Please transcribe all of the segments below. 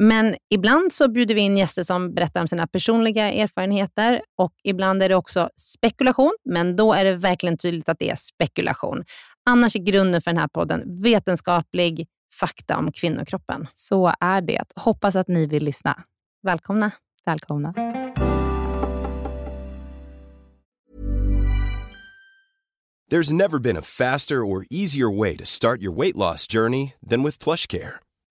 Men ibland så bjuder vi in gäster som berättar om sina personliga erfarenheter och ibland är det också spekulation, men då är det verkligen tydligt att det är spekulation. Annars är grunden för den här podden vetenskaplig fakta om kvinnokroppen. Så är det. Hoppas att ni vill lyssna. Välkomna. Välkomna. There's never been a faster or easier way to start your weight loss journey than with PlushCare.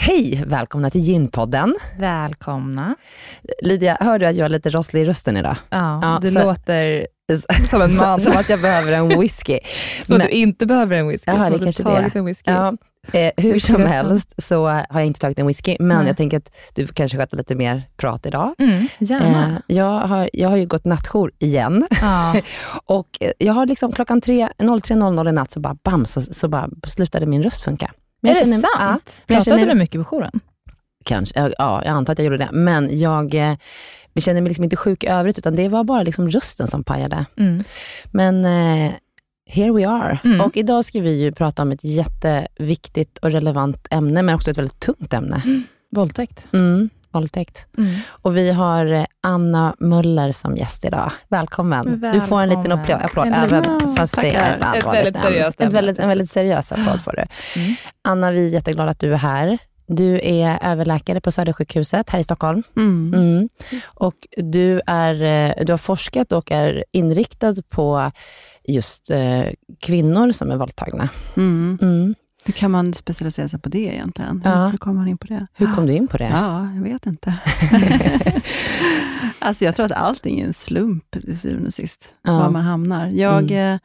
Hej, välkomna till Gynpodden. Välkomna. Lydia, hör du att jag är lite rosslig i rösten idag? Ja, ja du så... låter som en man. som att jag behöver en whisky. Som att du inte behöver en whisky. Jaha, det kanske det. En whisky. Ja. Eh, hur som helst så har jag inte tagit en whisky, men Nej. jag tänker att du kanske sköter lite mer prat idag. Mm, gärna. Eh, jag, har, jag har ju gått nattjour igen. Ja. och jag har liksom klockan 03.00 i natt, så bara bam, så, så bara slutade min röst funka. Men är det känner, sant? Ja, Pratade känner, du mycket på jouren? Kanske, ja, jag antar att jag gjorde det. Men jag, eh, känner mig liksom inte sjuk i övrigt, utan det var bara liksom rösten som pajade. Mm. Men eh, here we are. Mm. Och idag ska vi ju prata om ett jätteviktigt och relevant ämne, men också ett väldigt tungt ämne. Mm. Våldtäkt. Mm, våldtäkt. Mm. Och vi har eh, Anna Möller som gäst idag. Välkommen. Välkommen. Du får en liten applåd, applåd en även ja, fast tackar. det är ett allvarligt ett väldigt seriöst ämne. Ett väldigt, en väldigt seriös applåd får du. Mm. Anna, vi är jätteglada att du är här. Du är överläkare på Södersjukhuset här i Stockholm. Mm. Mm. Och du, är, eh, du har forskat och är inriktad på just eh, kvinnor som är våldtagna. Mm. Hur kan man specialisera sig på det egentligen? Ja. Hur kommer man in på det? Hur kom du in på det? Ja, jag vet inte. alltså jag tror att allting är en slump till syvende och sist, ja. var man hamnar. Jag mm. Eh,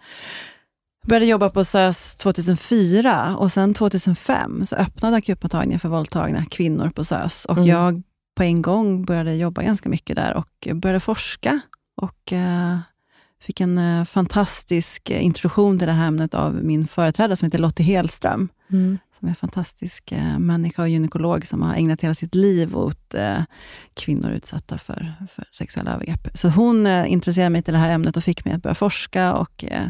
började jobba på SÖS 2004 och sen 2005 så öppnade akutmottagningen för våldtagna kvinnor på SÖS. Och mm. jag på en gång började jobba ganska mycket där och började forska. Och eh, fick en eh, fantastisk introduktion till det här ämnet av min företrädare som heter Lottie Helström. Mm. som är en fantastisk eh, människa och gynekolog, som har ägnat hela sitt liv åt eh, kvinnor utsatta för, för sexuella övergrepp. Så hon eh, intresserade mig till det här ämnet och fick mig att börja forska. Och, eh,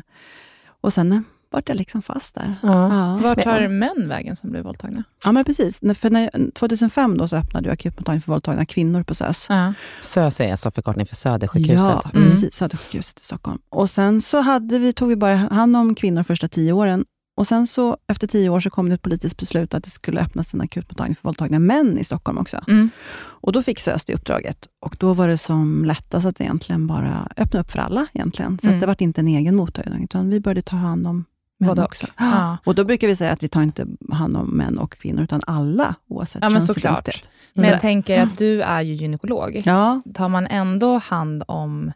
och sen vart jag liksom fast där. Ja. Ja. Vart tar män vägen som blir våldtagna? Ja, men precis. För när, 2005 då så öppnade jag akutmottagning för våldtagna kvinnor på SÖS. Ja. SÖS är alltså förkortning för Södersjukhuset? Ja, mm. precis. Södersjukhuset i Stockholm. Och sen så hade vi, tog vi bara hand om kvinnor första tio åren. Och sen så efter tio år så kom det ett politiskt beslut att det skulle öppnas en akutmottagning för våldtagna män i Stockholm också. Mm. Och då fick SÖS det uppdraget. Och då var det som lättast att egentligen bara öppna upp för alla. egentligen. Så mm. det var inte en egen mottagning, utan vi började ta hand om män också. Ja. Och då brukar vi säga att vi tar inte hand om män och kvinnor, utan alla, oavsett ja, men såklart. Men jag tänker att du är ju gynekolog. Ja. Tar man ändå hand om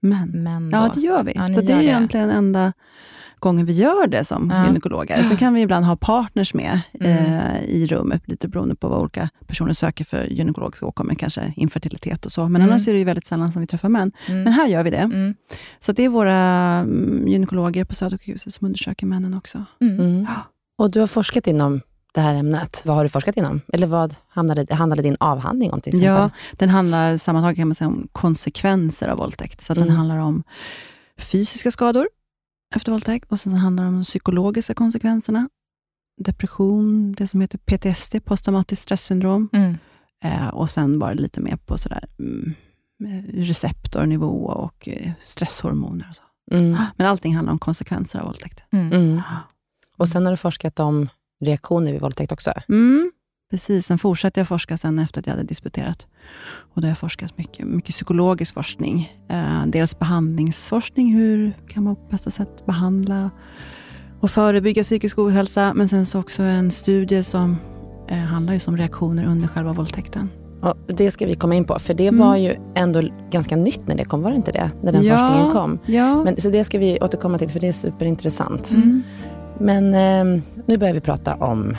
män? män då? Ja, det gör vi. Ja, så det är det. egentligen enda gånger vi gör det som ja. gynekologer. Sen kan vi ibland ha partners med mm. eh, i rummet, lite beroende på vad olika personer söker för gynekologiska åkommor, kanske infertilitet och så. Men mm. annars är det ju väldigt sällan som vi träffar män. Mm. Men här gör vi det. Mm. Så det är våra mm, gynekologer på Södersjukhuset som undersöker männen också. Mm. Och du har forskat inom det här ämnet. Vad har du forskat inom? Eller vad handlade, handlade din avhandling om till exempel? Ja, den handlar sammantaget kan man säga om konsekvenser av våldtäkt. Så den handlar om fysiska skador, efter våldtäkt. Och sen handlar det om de psykologiska konsekvenserna. Depression, det som heter PTSD, posttraumatiskt stresssyndrom. Mm. Eh, och sen var det lite mer på sådär, mm, receptornivå och eh, stresshormoner. Och så. Mm. Men allting handlar om konsekvenser av våldtäkt. Mm. Mm. Och sen har du forskat om reaktioner vid våldtäkt också? Precis, sen fortsatte jag forska sen efter att jag hade disputerat. Och då har jag forskat mycket, mycket psykologisk forskning. Eh, dels behandlingsforskning, hur kan man på bästa sätt behandla och förebygga psykisk ohälsa, men sen så också en studie som eh, handlar just om reaktioner under själva våldtäkten. Och det ska vi komma in på, för det mm. var ju ändå ganska nytt när det kom, var det inte det? När den ja, forskningen kom. Ja. Men, så det ska vi återkomma till, för det är superintressant. Mm. Men eh, nu börjar vi prata om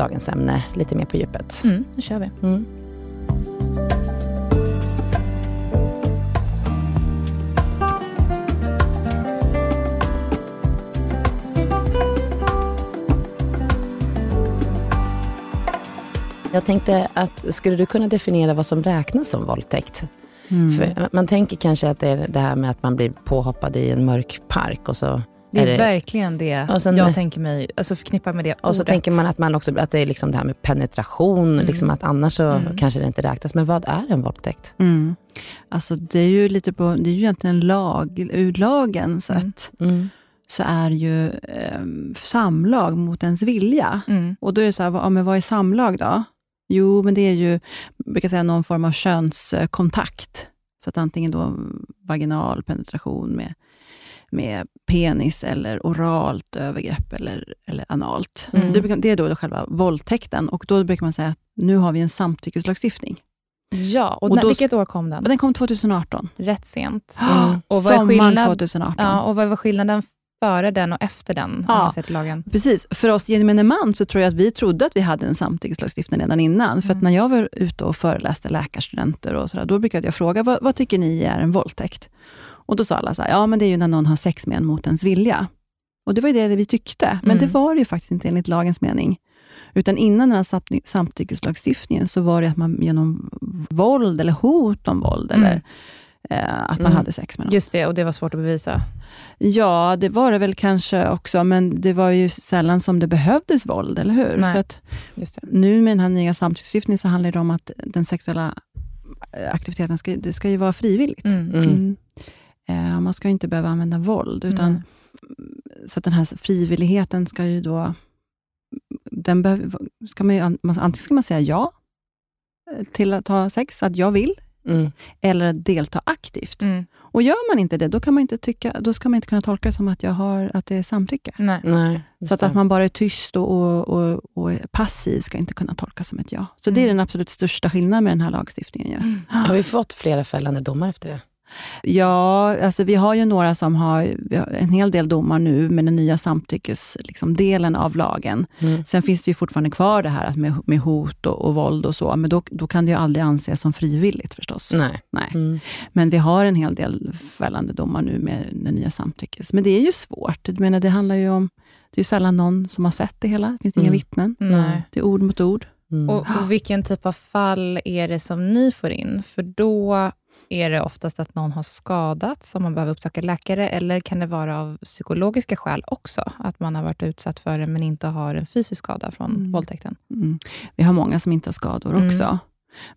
dagens ämne lite mer på djupet. Mm, nu kör vi. Mm. Jag tänkte att, skulle du kunna definiera vad som räknas som våldtäkt? Mm. Man tänker kanske att det är det här med att man blir påhoppad i en mörk park och så det är, är det, verkligen det sen, jag tänker mig, alltså förknippar med det Och ordet. så tänker man att, man också, att det är liksom det här med penetration, mm. liksom att annars så mm. kanske det inte räknas. Men vad är en våldtäkt? Mm. Alltså det är ju lite på, det är ju egentligen lag, ur lagens sätt, mm. mm. så är ju eh, samlag mot ens vilja. Mm. Och då är det så här, ja, men vad är samlag då? Jo, men det är ju, brukar säga någon form av könskontakt. Så att antingen då vaginal penetration med med penis eller oralt övergrepp eller, eller analt. Mm. Det, det, är då, själva våldtäkten och då brukar man säga att nu har vi en samtyckeslagstiftning. Ja, och, och när, då, vilket år kom den? Den kom 2018. Rätt sent. Mm. Och vad Sommaren 2018. Ja, och vad var skillnaden före den och efter den, ja, lagen? Precis. För oss gemene man så tror jag att vi trodde att vi hade en samtyckeslagstiftning redan innan. Mm. För att när jag var ute och föreläste läkarstudenter, och så där, då brukade jag fråga, vad, vad tycker ni är en våldtäkt? Och då sa alla så här, ja men det är ju när någon har sex med en mot ens vilja. Och det var ju det vi tyckte, men mm. det var det ju faktiskt inte enligt lagens mening. Utan innan den här samtyckeslagstiftningen så var det att man genom våld eller hot om våld, mm. eller eh, att man mm. hade sex med någon. Just det, och det var svårt att bevisa. Ja, det var det väl kanske också, men det var ju sällan som det behövdes våld, eller hur? Nej. För att nu med den här nya samtyckeslagstiftningen så handlar det om att den sexuella aktiviteten ska, det ska ju vara frivilligt. Mm. Eh, man ska inte behöva använda våld, utan mm. så att den här frivilligheten ska ju då... Den behöver, ska man ju, antingen ska man säga ja eh, till att ha sex, att jag vill, mm. eller delta aktivt. Mm. Och gör man inte det, då, kan man inte tycka, då ska man inte kunna tolka det som att, jag har, att det är samtycke. Nej. Nej, så att, att man bara är tyst och, och, och, och passiv ska inte kunna tolkas som ett ja. Så mm. det är mm. den absolut största skillnaden med den här lagstiftningen. Ja. Mm. Har vi fått flera fällande domar efter det? Ja, alltså vi har ju några som har, har en hel del domar nu med den nya samtyckesdelen liksom, av lagen. Mm. Sen finns det ju fortfarande kvar det här med, med hot och, och våld och så, men då, då kan det ju aldrig anses som frivilligt förstås. Nej. Nej. Mm. Men vi har en hel del fällande domar nu med den nya samtyckes. Men det är ju svårt. Jag menar, det handlar ju om, det är ju sällan någon som har sett det hela. Det finns mm. inga vittnen. Nej. Det är ord mot ord. Mm. Och, och, vilken typ av fall är det som ni får in? För då är det oftast att någon har skadats, som man behöver uppsöka läkare, eller kan det vara av psykologiska skäl också? Att man har varit utsatt för det, men inte har en fysisk skada från mm. våldtäkten? Mm. Vi har många som inte har skador mm. också.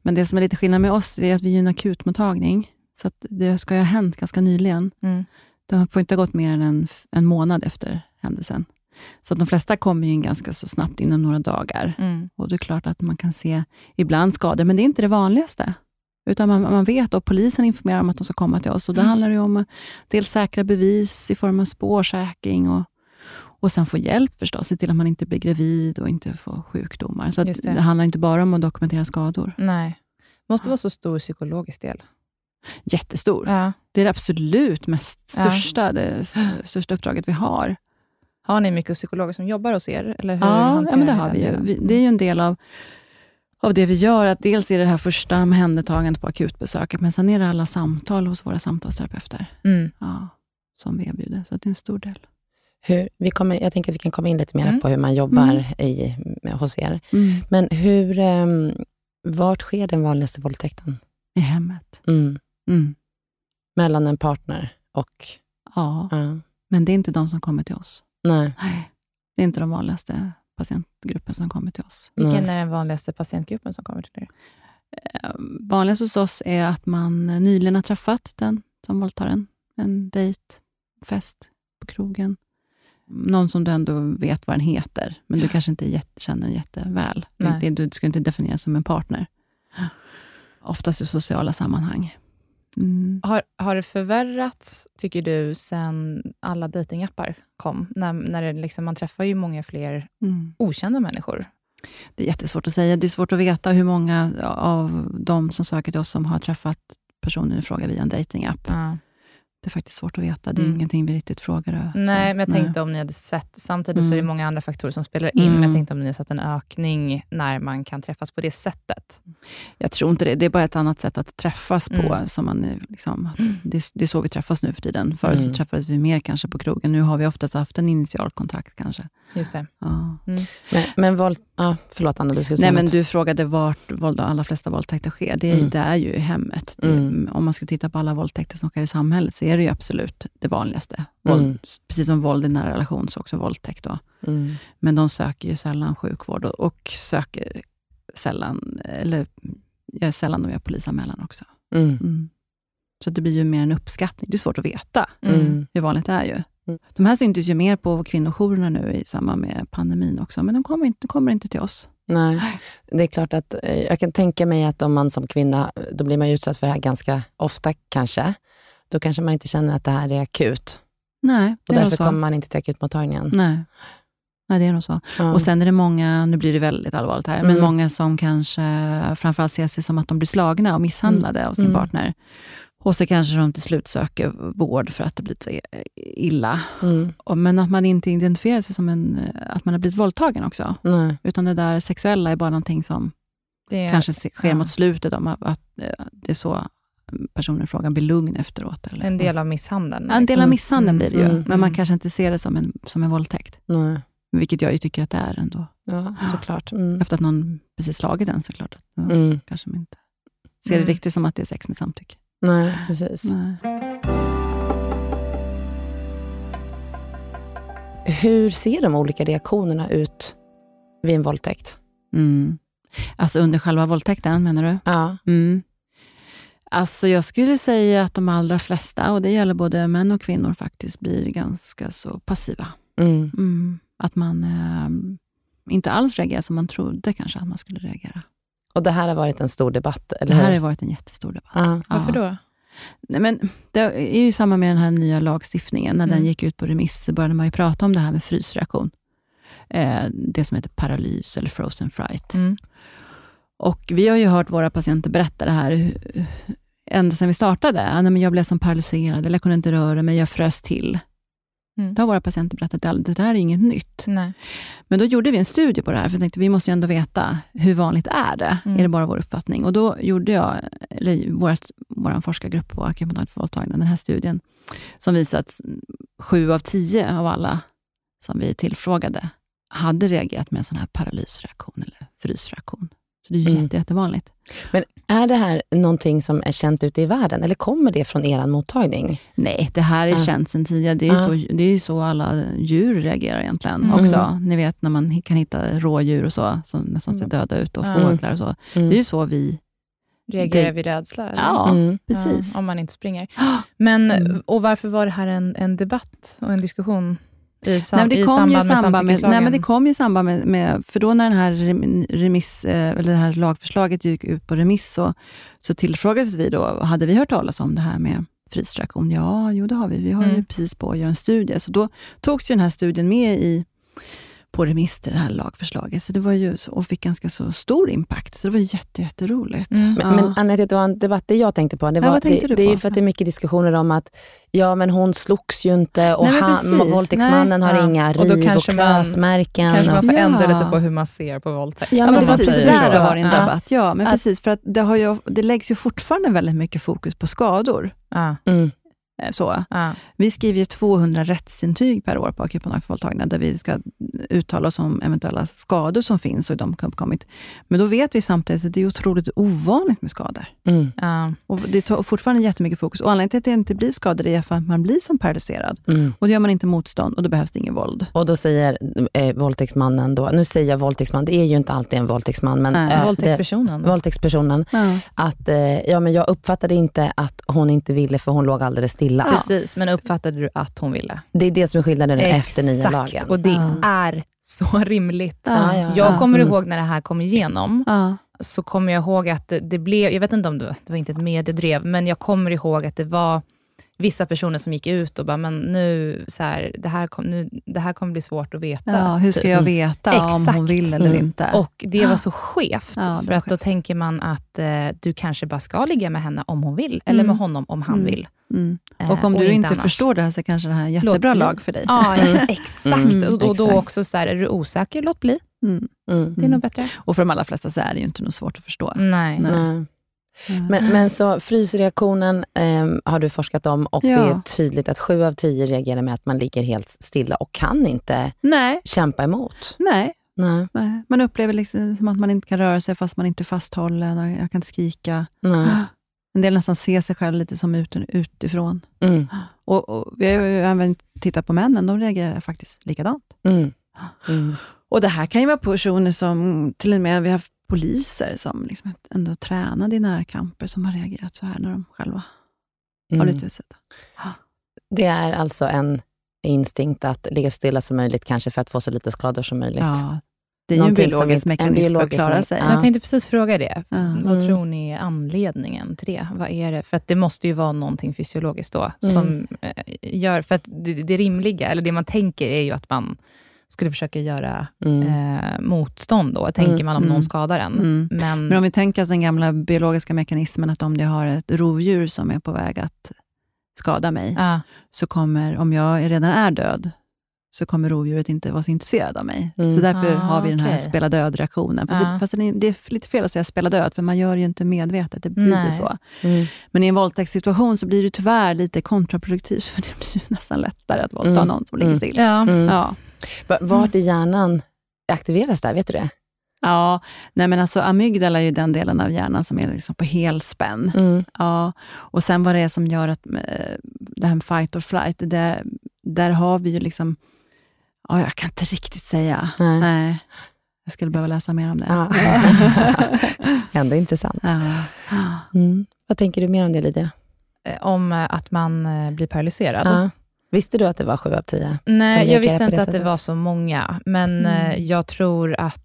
Men det som är lite skillnad med oss, är att vi är en akutmottagning. Så det ska ju ha hänt ganska nyligen. Mm. Det får inte ha gått mer än en, en månad efter händelsen. Så de flesta kommer in ganska så snabbt, inom några dagar. Mm. Och Det är klart att man kan se ibland skador, men det är inte det vanligaste. Utan man, man vet och polisen informerar om att de ska komma till oss. Och Då mm. handlar det om dels säkra bevis i form av spårsäkring och, och sen få hjälp förstås, se till att man inte blir gravid och inte får sjukdomar. Så det. det. handlar inte bara om att dokumentera skador. Nej. Det måste vara så stor psykologisk del. Jättestor. Ja. Det är det absolut mest största, ja. det största uppdraget vi har. Har ni mycket psykologer som jobbar hos er? Eller hur ja, ja men det har vi ju. Vi, det är ju en del av, av det vi gör. Att dels är det här första omhändertagandet på akutbesöket, men sen är det alla samtal hos våra samtalsterapeuter mm. ja, som vi erbjuder. Så det är en stor del. Hur, vi kommer, jag tänker att vi kan komma in lite mer mm. på hur man jobbar mm. i, hos er. Mm. Men hur, um, vart sker den vanligaste våldtäkten? I hemmet. Mm. Mm. Mellan en partner och... Ja, ja, men det är inte de som kommer till oss. Nej. Nej. Det är inte de vanligaste patientgruppen som kommer till oss. Vilken är den vanligaste patientgruppen som kommer till er? Eh, vanligast hos oss är att man nyligen har träffat den som våldtar en. En dejt, fest på krogen. Någon som du ändå vet vad den heter, men du kanske inte jätte, känner jätteväl. Nej. Du ska inte definieras som en partner. Oftast i sociala sammanhang. Mm. Har, har det förvärrats, tycker du, sen alla datingappar kom? När, när det liksom, man träffar ju många fler mm. okända människor. Det är jättesvårt att säga. Det är svårt att veta hur många av de som söker till oss som har träffat personen i fråga via en datingapp. Ja. Det är faktiskt svårt att veta. Det är mm. ingenting vi riktigt frågar. Nej, men jag tänkte om ni hade sett, samtidigt mm. så är det mm. många andra faktorer som spelar in, mm. men jag mm. tänkte om ni har sett en ökning när man kan träffas på det sättet? Jag tror inte det. Det är bara ett annat sätt att träffas på. Mm. Som man, liksom, det, det, är så vi träffas nu för tiden. Förr så träffades vi mer kanske på krogen. Nu har vi oftast haft en initial kontakt kanske. Just det. Ja. Men, men våld, ah, förlåt Anna, du skulle säga Nej, men Du frågade vart våld, de allra flesta våldtäkter sker. Det, är, det är ju i hemmet. Det, om man ska titta på alla våldtäkter som sker i samhället, så är det ju absolut det vanligaste. Våld, mm. Precis som våld i nära relation, så också våldtäkt. Då. Mm. Men de söker ju sällan sjukvård och, och söker sällan, eller gör sällan de gör polisanmälan också. Mm. mm. Så det blir ju mer en uppskattning. Det är svårt att veta mm. hur vanligt det är. ju. Mm. De här syntes ju mer på kvinnojourerna nu i samband med pandemin också, men de kommer inte, de kommer inte till oss. Nej, det är klart att eh, jag kan tänka mig att om man som kvinna, då blir man utsatt för det här ganska ofta kanske då kanske man inte känner att det här är akut. Nej, det Och därför kommer man inte till akutmottagningen. Nej. Nej, det är nog så. Ja. Och Sen är det många, nu blir det väldigt allvarligt här, mm. men många som kanske framförallt ser sig som att de blir slagna och misshandlade mm. av sin mm. partner. Och så kanske de till slut söker vård för att det blivit så illa. Mm. Men att man inte identifierar sig som en, att man har blivit våldtagen också. Nej. Utan det där sexuella är bara någonting som det, kanske sker ja. mot slutet. Om att, det är så personen i fråga blir lugn efteråt. Eller? En del av misshandeln? En del av liksom. misshandeln blir det ju, mm, men man kanske inte ser det som en, som en våldtäkt. Nej. Vilket jag ju tycker att det är ändå. Ja, såklart. Mm. Efter att någon precis slagit en såklart. Att, ja, mm. kanske man inte ser det riktigt som att det är sex med samtycke. Nej, precis. Nej. Hur ser de olika reaktionerna ut vid en våldtäkt? Mm. Alltså under själva våldtäkten, menar du? Ja. Mm. Alltså jag skulle säga att de allra flesta, och det gäller både män och kvinnor faktiskt, blir ganska så passiva. Mm. Mm. Att man eh, inte alls reagerar som man trodde kanske att man skulle reagera. Och det här har varit en stor debatt, eller Det här hur? har varit en jättestor debatt. Ah, varför då? Nej, men det är ju samma med den här nya lagstiftningen. När mm. den gick ut på remiss så började man ju prata om det här med frysreaktion. Eh, det som heter paralys eller frozen fright. Mm. Och Vi har ju hört våra patienter berätta det här, ända sedan vi startade. Nej, men jag blev som paralyserad, eller jag kunde inte röra mig, jag frös till. Mm. Då har våra patienter berättat att det där är inget nytt. Nej. Men då gjorde vi en studie på det här, för jag tänkte vi måste ju ändå veta, hur vanligt är det? Mm. Är det bara vår uppfattning? Och då gjorde jag, eller vår forskargrupp på akupunktur för våldtagna, den här studien, som visar att sju av tio av alla som vi tillfrågade hade reagerat med en sån här paralysreaktion eller frysreaktion. Så det är ju Mm. jätte, jättevanligt. Men är det här någonting som är känt ute i världen, eller kommer det från er mottagning? Nej, det här är Ja. känt sedan tidigare. Det är, Ja. så, det är ju så alla djur reagerar egentligen Mm. också. Ni vet när man kan hitta rådjur och så, som nästan ser döda ut, och Ja. fåglar och så. Mm. Det är ju så vi... Reagerar Det- vid rädsla? eller? Ja, Mm. precis. Ja, om man inte springer. Men, Mm. och varför var det här en, en debatt och en diskussion i, sam, Nej, det i kom samband ju med samband med, samtyckeslagen? nej, men det kom ju i samband med, med, för då när den här rem- remiss, eh, eller det här lagförslaget gick ut på remiss, så, så tillfrågades vi då, hade vi hört talas om det här med frysreaktion? Ja, jo det har vi. Vi har ju Mm. precis på att göra en studie. Så då togs ju den här studien med i, på remiss till det här lagförslaget, så det var ju, och fick ganska så stor impact, så det var jätte, jätteroligt. Mm. Men, Ja. men Anette, det var en debatt det jag tänkte på. Det, Ja, var, tänkte det, det är ju på? för att det är mycket diskussioner om att ja, men hon slogs ju inte och Nej, han, våldtäktsmannen Nej. har Ja. inga Och då riv och, kanske man- klösmärken. Kanske man och, får ändra Ja. lite på hur man ser på våldtäkt. Ja, Ja, men men det var precis, precis där så. har varit en Ja. debatt. Ja, men Att- precis, för att det, har ju, det läggs ju fortfarande väldigt mycket fokus på skador. Ja, mm, Så. ja. Vi skriver ju 200 rättsintyg per år på akupunktur för våldtagna, där vi ska uttala oss om eventuella skador som finns och de har uppkommit. Men då vet vi samtidigt att det är otroligt ovanligt med skador. mm, ja. Och det tar fortfarande jättemycket fokus. Och anledningen till att det inte blir skador är för att man blir som paralyserad. mm. Och då gör man inte motstånd och då behövs det ingen våld. Och då säger eh, våldtäktsmannen då, nu säger jag våldtäktsman, det är ju inte alltid en våldtäktsman, men Nej. eh, det, Våldtäktspersonen. våldtäktspersonen, Ja. att eh, ja, men jag uppfattade inte att hon inte ville, för hon låg alldeles stilla. Precis, men uppfattade du att hon ville? Det är det som är skillnaden nu efter nya lagen. och det Ja. är så rimligt. Ja, ja, Jag ja. kommer Mm. ihåg när det här kom igenom, Ja. så kommer jag ihåg att det, det blev, jag vet inte om det, det var inte ett mediedrev, men jag kommer ihåg att det var vissa personer som gick ut och bara, men nu, så här, det, här kom, nu, det här kommer bli svårt att veta. Ja, hur ska jag veta om Exakt. hon vill eller Mm. inte? Och det var så skevt, Ja, för att då skevt. tänker man att eh, du kanske bara ska ligga med henne om hon vill, eller Mm. med honom om han Mm. vill. Mm. Eh, Och om du inte annars. förstår det här, så kanske det här är en jättebra lag för dig. Ja, Mm. exakt. Mm, och, och då exakt. också, så här, är du osäker, låt bli. Mm. Mm. Det är nog bättre. Och för de allra flesta så är det ju inte något svårt att förstå. Nej. Nej. Men, men så frysreaktionen ehm, har du forskat om och Ja. det är tydligt att sju av tio reagerar med att man ligger helt stilla och kan inte Nej, kämpa emot. nej. Nej, nej. Man upplever liksom som att man inte kan röra sig fast man inte är fasthållen. och Jag kan inte skrika. nej. En del nästan ser sig själv lite som ut, utifrån. Mm, Och, och vi har ju även tittat på männen, de reagerar faktiskt likadant. mm, mm. Och det här kan ju vara personer som, till och med vi har haft poliser som liksom ändå tränade i närkamper, som har reagerat så här när de själva har Mm. blivit utsatta. Det är alltså en instinkt att ligga så stilla som möjligt, kanske för att få så lite skador som möjligt. Ja, det är ju en biologisk inte- en mekanism för att klara sig. Ja. Jag tänkte precis fråga det. Ja. Vad Mm. tror ni är anledningen till det? Vad är det? För att det måste ju vara någonting fysiologiskt då, Mm. som eh, gör... För att det, det rimliga, eller det man tänker, är ju att man skulle försöka göra Mm. eh, motstånd då, tänker Mm. man om Mm. någon skadar en. Mm. Men, Men om vi tänker oss den gamla biologiska mekanismen, att om jag har ett rovdjur som är på väg att skada mig, ja, så kommer, om jag redan är död, så kommer rovdjuret inte vara så intresserad av mig. Mm. Så därför Ah, har vi den här okej. spela död-reaktionen. Fast, Ja. det, fast det är- det är lite fel att säga spela död, för man gör ju inte medvetet. Det blir Nej. så. Mm. Men i en våldtäktssituation så blir det tyvärr lite kontraproduktivt, för det blir nästan lättare att våldta Mm. någon som ligger Mm. still. ja. Mm. Ja. Va- Vart i hjärnan aktiveras det? Vet du det? Ja, nej men alltså amygdala är ju den delen av hjärnan som är liksom på helspänn. Mm. Ja, och sen vad det är som gör att eh, det här med fight or flight, det, där har vi ju liksom, ja, jag kan inte riktigt säga. Nej. Jag skulle behöva läsa mer om det. Ja. Ändå intressant. Ja. Mm. Vad tänker du mer om det, Lydia? Eh, Om eh, att man eh, blir paralyserad. Ja. Visste du att det var sju av tio? Nej, jag visste inte att det var så många, men Mm. jag tror att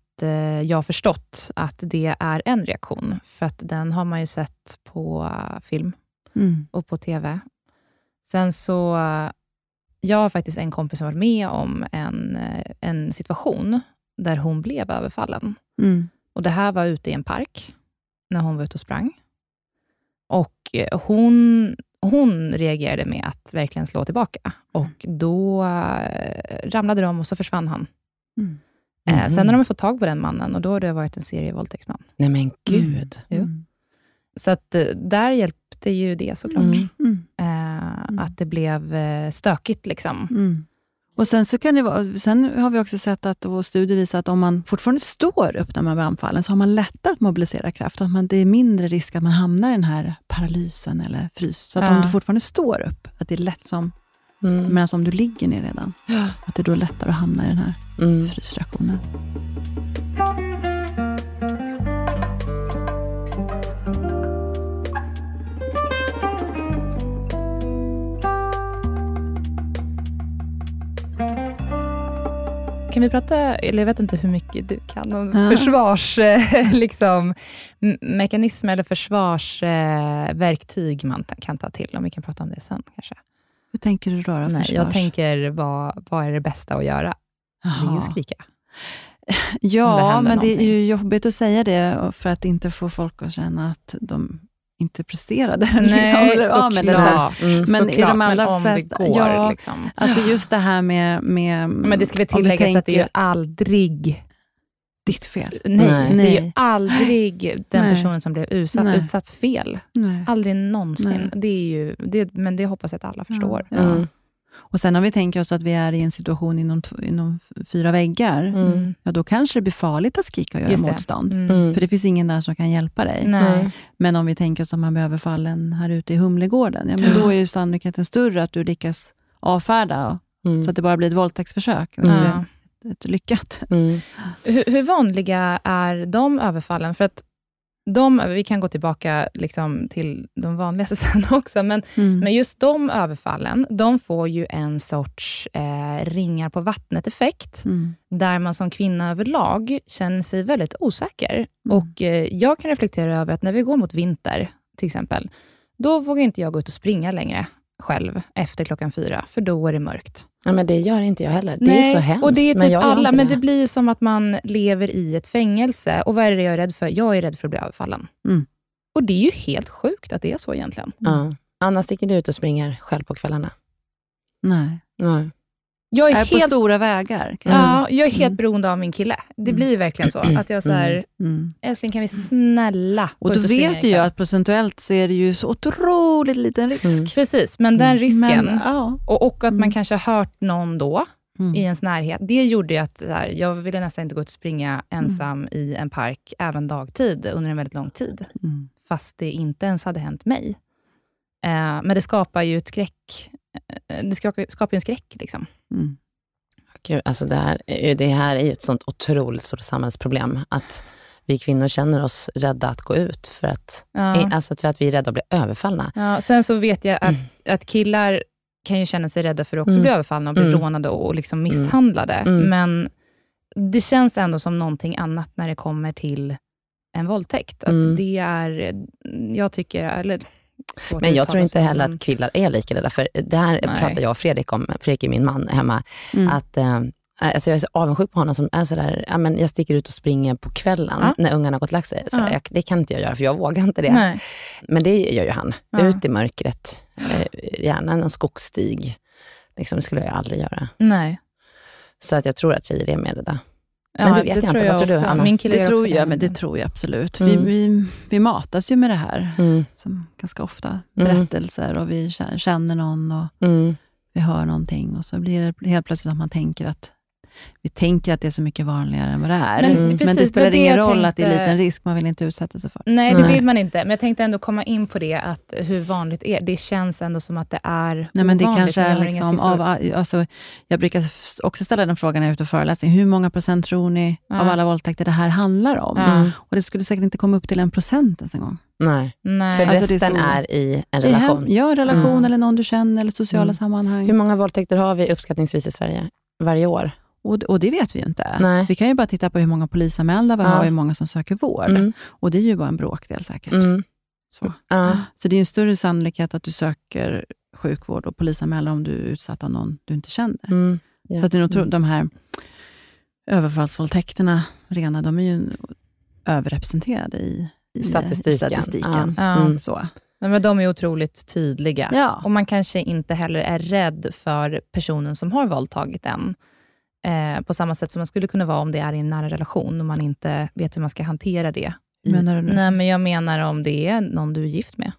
jag har förstått att det är en reaktion, för att den har man ju sett på film Mm. och på TV. Sen så, jag har faktiskt en kompis som varit med om en, eh, en situation där hon blev överfallen. Mm. Och Det här var ute i en park, när hon var ute och sprang. och hon, hon reagerade med att verkligen slå tillbaka. Och då eh, ramlade de och så försvann han. Mm. Eh, sen har de fått tag på den mannen och då har det varit en serievåldtäktsman. Nej men gud. Jo. Mm. Så att eh, där hjälpte ju det såklart. Mm. Mm. Att det blev eh, stökigt. Liksom. Mm. Och sen, så kan det vara, sen har vi också sett att och studier visar att om man fortfarande står upp när man blir anfallen, så har man lättare att mobilisera kraft. Att man, det är mindre risk att man hamnar i den här paralysen eller frys. Så att Ja. om du fortfarande står upp, att det är lätt som, Mm. medan om du ligger ner redan, att det är då lättare att hamna i den här Mm. frysreaktionen. Kan vi prata, eller jag vet inte hur mycket du kan om Ja. försvars, eh, liksom, eller försvarsverktyg verktyg man kan ta till, om vi kan prata om det sen kanske. Hur tänker du då? då Nej, jag tänker, vad, vad är det bästa att göra? Det är ju att skrika. Det Ja, händer men det är någonting. ju jobbigt att säga det för att inte få folk att känna att de inte presterade. Nej, liksom, av med det såklart. Mm. Men i såklart, de allra men om flesta- det går. ja, liksom. Alltså just det här med... med Men det ska väl tilläggas att det är ju tänker aldrig ditt fel. Nej, Nej. det är ju aldrig den Nej. personen som blev utsatt, utsatts fel. Nej. Aldrig någonsin. Nej. Det är ju, det, men det hoppas jag att alla förstår. Ja. Mm. Och sen om vi tänker oss att vi är i en situation inom, inom fyra väggar, Mm. ja, då kanske det blir farligt att skrika och göra Just det. motstånd. Mm. Mm. För det finns ingen där som kan hjälpa dig. Nej. Men om vi tänker oss att man blir överfallen här ute i Humlegården, ja, men då är ju sannolikheten större att du lyckas avfärda, Mm. så att det bara blir ett våldtäktsförsök och inte ett lyckat. Mm. Hur, hur vanliga är de överfallen? För att de, vi kan gå tillbaka liksom till de vanligaste sen också, men, Mm. men just de överfallen, de får ju en sorts eh, ringar på vattnet-effekt, Mm. där man som kvinna överlag känner sig väldigt osäker. Mm. Och eh, Jag kan reflektera över att när vi går mot vinter, till exempel, då vågar inte jag gå ut och springa längre själv efter klockan fyra, för då är det mörkt. Ja, men det gör inte jag heller. Det är så hemskt. och det är typ men jag alla, men det. det blir ju som att man lever i ett fängelse. Och vad är det jag är rädd för? Jag är rädd för att bli överfallen. Mm. Och det är ju helt sjukt att det är så egentligen. Ja. Anna, sticker du ut och springer själv på kvällarna? Nej. Nej. Jag är, Är på helt, stora vägar. ja, jag är helt Mm. beroende av min kille. Det blir verkligen så. Att jag så här, Mm. älskling kan vi snälla Och då vet du ju ikväll?" att procentuellt så är det ju så otroligt liten risk. Mm. Precis, men den risken, Men, ja. och, och att man Mm. kanske har hört någon då, Mm. i ens närhet, det gjorde ju att så här, jag ville nästan inte gå ut och springa ensam i en park, även dagtid, under en väldigt lång tid. Mm. fast det inte ens hade hänt mig. Eh, men det skapar ju ett skräck. Eh, Det skapar, ju en skräck. Liksom. Mm. Gud, alltså det, här, det här är ju ett sånt otroligt stort samhällsproblem, att vi kvinnor känner oss rädda att gå ut, för att, Ja. alltså för att vi är rädda att bli överfallna. Ja, sen så vet jag att, att killar kan ju känna sig rädda för att också Mm. bli överfallna och bli Mm. rånade och liksom misshandlade. Mm. Men det känns ändå som någonting annat när det kommer till en våldtäkt. Att Mm. det är, jag tycker, eller Men jag tror inte heller att killar är lika rädda, för det här Nej. pratar jag och Fredrik om, Fredrik är min man hemma, Mm. att eh, Alltså jag är så avundsjuk på honom som är sådär, ja, men jag sticker ut och springer på kvällen Ja. när ungarna har gått och lagt sig. Så Ja. jag, det kan inte jag göra, för jag vågar inte det. Nej. Men det gör ju han. Ja. Ut i mörkret, eh, gärna en skogsstig. Liksom, det skulle jag aldrig göra. Nej. Så att jag tror att tjejer är mer rädda. Ja, Men det vet jag inte. Vad tror du, också. Anna? Min kille Det är tror också jag, men det tror jag absolut. Vi, Mm. vi, vi matas ju med det här, Mm, som ganska ofta. Mm. Berättelser och vi kä- känner någon och mm, vi hör någonting och så blir det helt plötsligt att man tänker att vi tänker att det är så mycket vanligare än vad det är. Men Men, precis, det spelar men det ingen jag roll att det är tänkte- liten risk, man vill inte utsätta sig för. Nej, det Nej. vill man inte. Men jag tänkte ändå komma in på det, att hur vanligt är det? känns ändå som att det är Nej, men det kanske jag är liksom av, alltså, jag brukar också ställa den frågan när jag är ute och föreläser. Hur många procent tror ni Ja. av alla våldtäkter det här handlar om? Ja. mm. Och det skulle säkert inte komma upp till en procent ens en gång. Nej, Nej. för Alltså, det är resten så- är, i en Det är hem, relation. ja, relation Mm. eller någon du känner eller sociala Mm. sammanhang. Hur många våldtäkter har vi uppskattningsvis i Sverige varje år? Och, och det vet vi ju inte. Nej. Vi kan ju bara titta på hur många polisanmälda vi Ja. har och hur många som söker vård. Mm, Och det är ju bara en bråkdel säkert. mm, Så. ja, så det är en större sannolikhet att du söker sjukvård och polisanmäler om du är utsatt av någon du inte känner. mm, ja. Så att det är nog Mm. de här överfallsvåldtäkterna, rena, de är ju överrepresenterade i, i Statistiken. I statistiken. Mm. Så. Nej, men de är otroligt tydliga. Ja. Och man kanske inte heller är rädd för personen som har våldtagit en. Eh, på samma sätt som man skulle kunna vara om det är i en nära relation och man inte vet hur man ska hantera det. Menar du nu? Nej, men jag menar om det är någon du är gift med.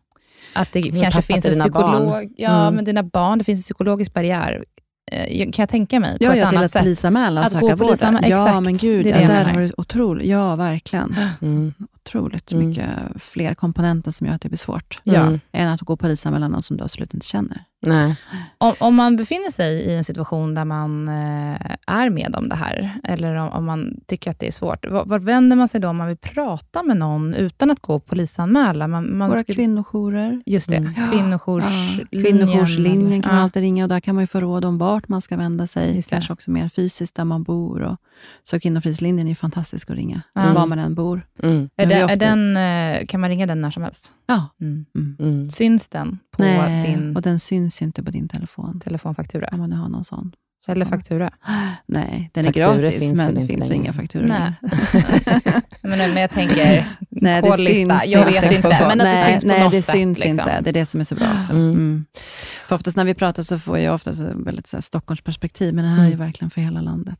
Att det Din kanske finns en dina psykolog. barn. Ja, Mm. men dina barn. Det finns en psykologisk barriär. Eh, kan jag tänka mig. På Ja, ett ja till annat att sätt. polisanmäla och Att gå söka och vård. polisanmäla, Ja, men gud, Det är ja, det jag där har du otroligt, ja verkligen. Mm. Otroligt Mm. mycket fler komponenter som gör att det blir svårt. Ja. Mm. Än att gå och polisanmäla någon som du absolut inte känner. Nej. Om, om man befinner sig i en situation där man eh, är med om det här, eller om, om man tycker att det är svårt, var, var vänder man sig då om man vill prata med någon utan att gå och polisanmäla? Man, man Våra skulle- kvinnojourer. Just det, Mm. Ja, kvinnojourslinjen. Kvinnojourslinjen kan man alltid ringa och där kan man ju få råd om vart man ska vända sig. Just det. Kanske också mer fysiskt där man bor. Och, så kvinnofridslinjen är ju fantastisk att ringa, Ja. var man än bor. Mm. Är, det, ofta- är den, eh, kan man ringa den när som helst? Ja. Mm. Mm. Mm. Syns den på Nej, din och den syns ju inte på din telefon. telefonfaktura? Om man nu har någon sån. Eller faktura? Nej, den är Fakturor gratis, finns men det inte finns inga fakturor Nej. men, men jag tänker, Nej, det syns Jag vet inte, men att det nej, syns på nej, något det sätt. syns liksom. inte. Det är det som är så bra också. Mm. Mm. För oftast när vi pratar så får jag oftast ett väldigt så här, Stockholmsperspektiv, men det här är ju Mm. verkligen för hela landet.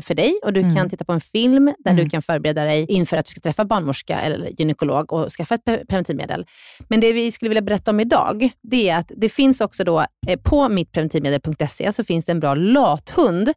för dig och du Mm. kan titta på en film där Mm. du kan förbereda dig inför att du ska träffa barnmorska eller gynekolog och skaffa ett pre- preventivmedel. Men det vi skulle vilja berätta om idag, det är att det finns också då eh, på mittpreventivmedel.se så finns det en bra lathund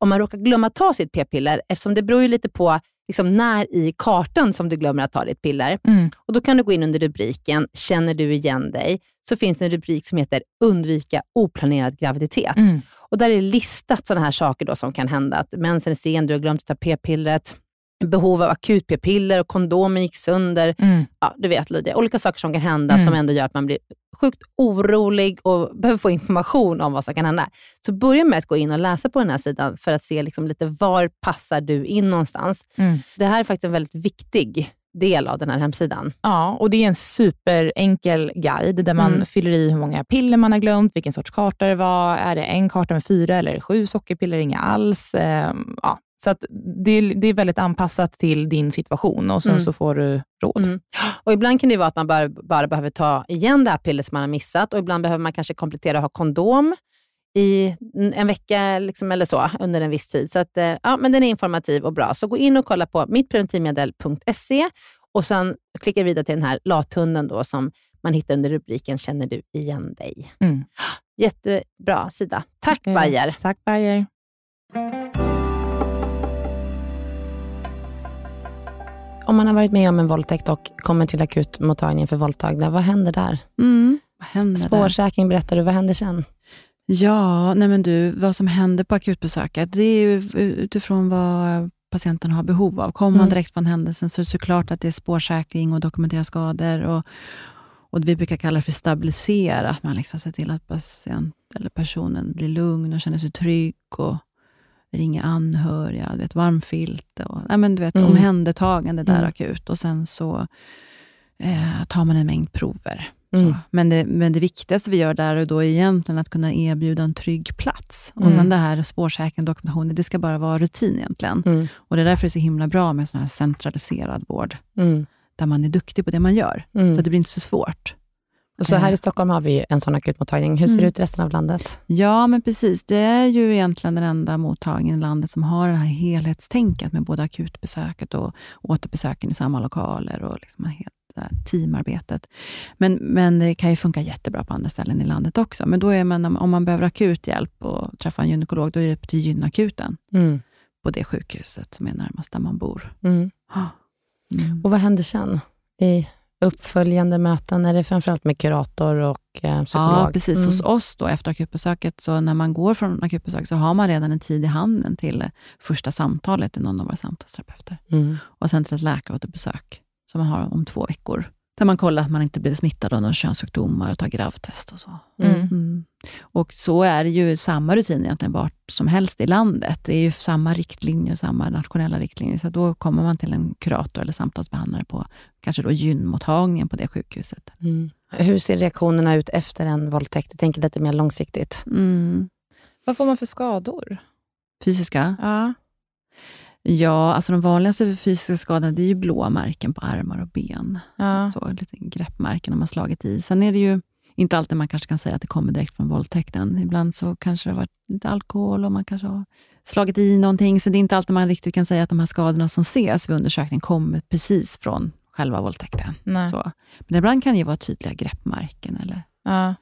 om man råkar glömma ta sitt p-piller, eftersom det beror ju lite på liksom när i kartan som du glömmer att ta ditt piller. Mm. Och Då kan du gå in under rubriken “Känner du igen dig?” så finns det en rubrik som heter “Undvika oplanerad graviditet”. Mm. Och Där är listat sådana här saker då som kan hända. Att mensen är sen, du har glömt att ta p-pillret, behov av akut p-piller och kondomen gick sönder. Mm. Ja, du vet Lydia, olika saker som kan hända Mm. som ändå gör att man blir sjukt orolig och behöver få information om vad som kan hända. Så börja med att gå in och läsa på den här sidan för att se liksom lite var passar du in någonstans. Mm. Det här är faktiskt en väldigt viktig del av den här hemsidan. Ja, och det är en superenkel guide där man Mm. fyller i hur många piller man har glömt, vilken sorts karta det var. Är det en karta med fyra eller sju sockerpiller? Inga alls. Ehm, ja. Så att det, är, det är väldigt anpassat till din situation och sen Mm. så får du råd. Mm. Och Ibland kan det vara att man bara, bara behöver ta igen det här pillret som man har missat och ibland behöver man kanske komplettera och ha kondom i en vecka liksom, eller så under en viss tid. Så att, eh, ja, men den är informativ och bra. Så gå in och kolla på mittpreventivmedel.se och sen klicka vidare till den här lathunden då, som man hittar under rubriken Känner du igen dig? Mm. Jättebra sida. Tack Eh, Bayer. Tack Bayer. Om man har varit med om en våldtäkt och kommer till akutmottagningen för våldtagna, vad händer där? Mm. Vad händer? Spårsäkring berättar du, vad händer sen? Ja, nej men du, vad som händer på akutbesöket, det är ju utifrån vad patienten har behov av. Kommer man Mm. direkt från händelsen så är det såklart att det är spårsäkring och dokumentera skador. Och, och vi brukar kalla det för stabilisera, att man liksom ser till att patient, eller personen blir lugn och känner sig trygg och ringer anhöriga, du vet, varm filt och nej men du vet, Mm. omhändertagande där Mm. akut. Och sen så eh, tar man en mängd prover. Mm. Men, det, men det viktigaste vi gör där och då är egentligen att kunna erbjuda en trygg plats. Och Mm. sen det här spårsäkring dokumentationen, det ska bara vara rutin egentligen. Mm. Och Det är därför det är så himla bra med sån här centraliserad vård, Mm. där man är duktig på det man gör, Mm. så det blir inte så svårt. Så här i Stockholm har vi en sån akutmottagning. Hur ser det mm. ut i resten av landet? Ja, men precis. Det är ju egentligen den enda mottagningen i landet som har det här helhetstänket med både akutbesöket och återbesöken i samma lokaler och liksom helt teamarbetet. Men, men det kan ju funka jättebra på andra ställen i landet också. Men då är man, om man behöver akut hjälp och träffa en gynekolog, då är det upp till gynakuten mm. på det sjukhuset som är närmast där man bor. Mm. Mm. Och vad händer sen? I uppföljande möten? Är det framförallt med kurator och eh, psykolog? Ja, precis. Mm. Hos oss då, efter akutbesöket, så när man går från akutbesök, så har man redan en tid i handen till första samtalet till någon av våra samtalsterapeuter. Mm. Och sen till ett läkaråterbesök som man har om två veckor. Där man kollar att man inte blir smittad av några könssjukdomar och tar gravtest och så. Mm. Mm. Och så är det ju samma rutin egentligen vart som helst i landet. Det är ju samma riktlinjer, samma nationella riktlinjer. Så då kommer man till en kurator eller samtalsbehandlare på kanske då gynmottagningen på det sjukhuset. Mm. Hur ser reaktionerna ut efter en våldtäkt? Jag tänker lite mer långsiktigt. Mm. Vad får man för skador? Fysiska? Ja. Ja, alltså de vanligaste fysiska skadorna det är ju blåa märken på armar och ben. Ja. Så, lite greppmärken när man slagit i. Sen är det ju inte alltid man kanske kan säga att det kommer direkt från våldtäkten. Ibland så kanske det har varit lite alkohol och man kanske har slagit i någonting. Så det är inte alltid man riktigt kan säga att de här skadorna som ses vid undersökning kommer precis från själva våldtäkten. Så. Men ibland kan det ju vara tydliga greppmärken. Eller... Ja,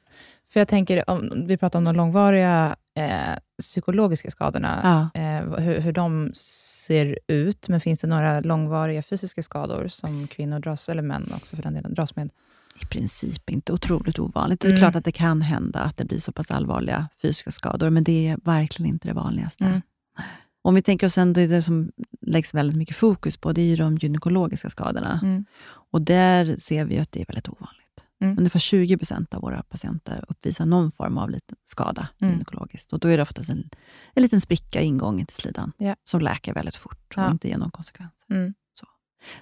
för jag tänker, om, vi pratar om de långvariga eh, psykologiska skadorna, ja. eh, hur, hur de ser ut, men finns det några långvariga fysiska skador som kvinnor dras, eller män också för den delen, dras med? I princip inte otroligt ovanligt. Det är mm. klart att det kan hända att det blir så pass allvarliga fysiska skador, men det är verkligen inte det vanligaste. Mm. Om vi tänker oss ändå det som läggs väldigt mycket fokus på, det är de gynekologiska skadorna. Mm. Och där ser vi att det är väldigt ovanligt. Mm. Ungefär 20 procent av våra patienter uppvisar någon form av liten skada mm. gynekologiskt. Och då är det oftast en, en liten spricka i ingången till slidan, yeah. som läker väldigt fort och ja. inte ger någon konsekvens. Mm. Så.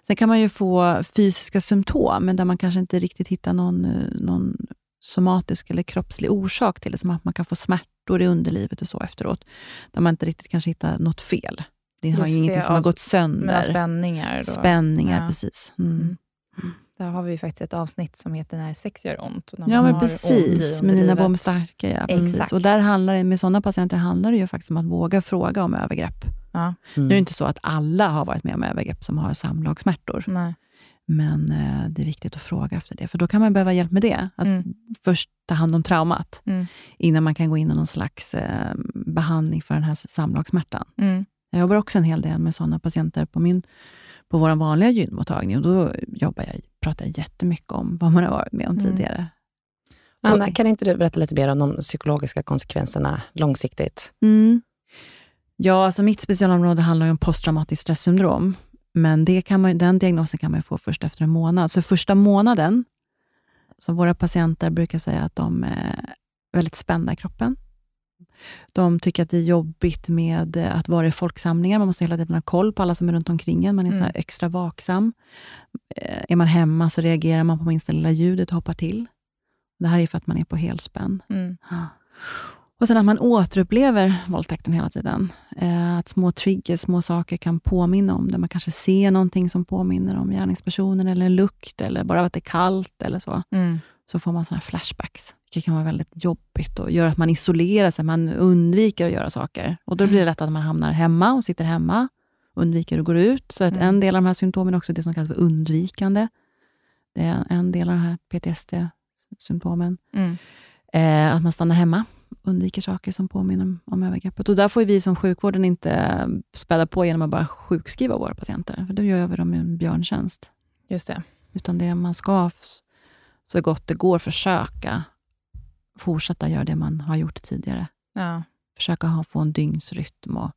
Sen kan man ju få fysiska symptom, men där man kanske inte riktigt hittar någon, någon somatisk eller kroppslig orsak till det, som att man kan få smärtor i underlivet och så efteråt, där man inte riktigt kanske hittar något fel. Det har ingenting som har gått sönder. Spänningar. Då. Spänningar, ja. precis. Mm. mm. Där har vi faktiskt ett avsnitt som heter När sex gör ont. ja, men precis. Med Nina Bom Starka. Ja, precis. Och där handlar det, med sådana patienter handlar det ju faktiskt om att våga fråga om övergrepp. Ja. Mm. Nu är det inte så att alla har varit med om övergrepp som har samlagssmärtor. Nej. Men eh, det är viktigt att fråga efter det, för då kan man behöva hjälp med det. Att mm. först ta hand om traumat, mm. innan man kan gå in i någon slags eh, behandling för den här samlagssmärtan. Mm. Jag jobbar också en hel del med sådana patienter på min på vår vanliga gynmottagning. Och då jobbar jag, pratar jättemycket om vad man har varit med om mm. tidigare. Anna, kan inte du berätta lite mer om de psykologiska konsekvenserna långsiktigt? Mm. Ja, alltså mitt specialområde handlar om posttraumatiskt stressyndrom. Men det kan man, den diagnosen kan man få först efter en månad. Så första månaden, så våra patienter brukar säga att de är väldigt spända i kroppen. De tycker att det är jobbigt med att vara i folksamlingar. Man måste hela tiden ha koll på alla som är runt omkring en. Man är mm. extra vaksam. Eh, är man hemma så reagerar man på minsta lilla ljudet och hoppar till. Det här är för att man är på helspänn. Mm. Och sen att man återupplever våldtäkten hela tiden. Eh, att små triggers, små saker kan påminna om det. Man kanske ser någonting som påminner om gärningspersonen, eller en lukt, eller bara att det är kallt eller så. Mm så får man såna flashbacks, vilket kan vara väldigt jobbigt och gör att man isolerar sig, man undviker att göra saker. Och Då blir det mm. lätt att man hamnar hemma och sitter hemma, undviker att gå ut. Så att mm. en del av de här symptomen är också det som kallas för undvikande. Det är en del av de här PTSD-symptomen. Mm. Eh, att man stannar hemma, undviker saker som påminner om, om övergreppet. Och där får vi som sjukvården inte späda på genom att bara sjukskriva våra patienter, för då gör vi dem en björntjänst. Just det. Utan det man ska så gott det går försöka fortsätta göra det man har gjort tidigare. Ja. Försöka ha, få en dygnsrytm och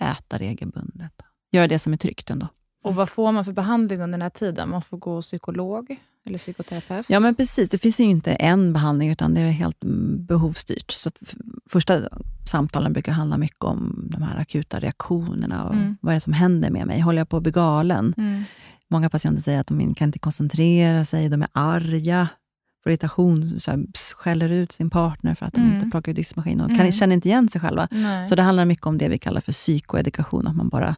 äta regelbundet. Göra det som är tryggt ändå. Och Vad får man för behandling under den här tiden? Man får gå psykolog eller psykoterapeut? Ja, men precis. Det finns ju inte en behandling, utan det är helt behovsstyrt. Så första samtalen brukar handla mycket om de här akuta reaktionerna och mm. vad är det som händer med mig? Håller jag på att bli galen? Mm. Många patienter säger att de kan inte koncentrera sig, de är arga, får irritation, så här, skäller ut sin partner för att de mm. inte plockar ut diskmaskin och mm. känner inte igen sig själva. Nej. Så det handlar mycket om det vi kallar för psykoedukation, att man bara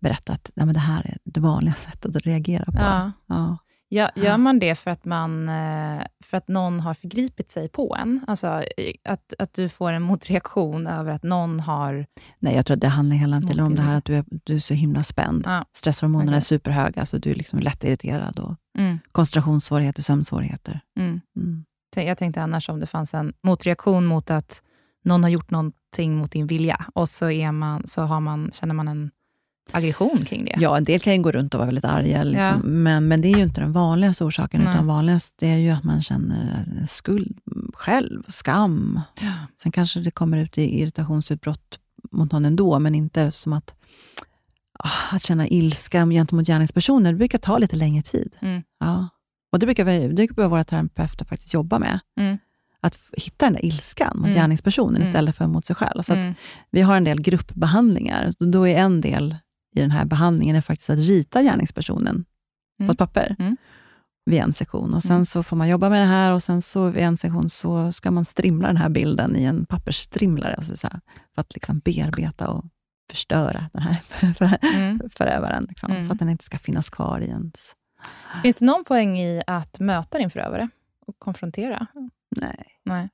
berättar att nej, men det här är det vanliga sättet att reagera på. Ja. ja. Ja, gör man det för att, man, eh, för att någon har förgripit sig på en? Alltså att, att du får en motreaktion över att någon har... Nej, jag tror att det handlar hela tiden om det här att du är, du är så himla spänd. Ja. Stresshormonerna Okej. är superhöga, så du är liksom lättirriterad. Och Mm, koncentrationssvårigheter, sömnsvårigheter. mm. Mm. Jag tänkte annars om det fanns en motreaktion mot att någon har gjort någonting mot din vilja och så, är man, så har man, känner man en aggression kring det. Ja, en del kan ju gå runt och vara väldigt arga, liksom. Ja. men, men det är ju inte den vanligaste orsaken, Nej. utan vanligast det är ju att man känner skuld själv, skam. Ja. Sen kanske det kommer ut i irritationsutbrott mot någon ändå, men inte som att, ah, att känna ilska gentemot gärningspersoner. Det brukar ta lite längre tid. Mm. Ja. Och Det brukar, vi, det brukar våra terapeuter faktiskt jobba med. Mm. Att hitta den där ilskan mot Mm. gärningspersonen Mm. istället för mot sig själv. Så Mm. vi har en del gruppbehandlingar. Då är en del i den här behandlingen är faktiskt att rita gärningspersonen Mm. på ett papper Mm. vid en sektion. Och Sen Mm. så får man jobba med det här och sen så vid en sektion så ska man strimla den här bilden i en pappersstrimlare, alltså så här, för att liksom bearbeta och förstöra den här Mm. förövaren, liksom, Mm. så att den inte ska finnas kvar i ens... Finns det någon poäng i att möta din förövare och konfrontera? Nej, Nej.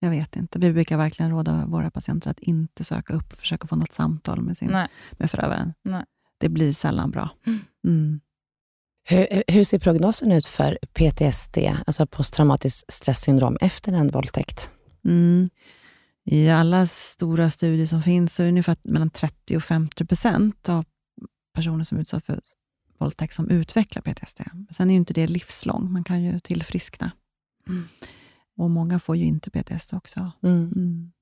Jag vet inte. Vi brukar verkligen råda våra patienter att inte söka upp och försöka få något samtal med, sin, Nej. med förövaren. Nej. Det blir sällan bra. Mm. Mm. Hur, hur ser prognosen ut för PTSD, alltså posttraumatiskt stresssyndrom, efter en våldtäkt? Mm. I alla stora studier som finns så är det ungefär mellan 30 och 50 procent av personer som utsätts för våldtäkt som utvecklar PTSD. Sen är ju inte det livslång, man kan ju tillfriskna. Och många får ju inte PTSD också. Mm. Mm.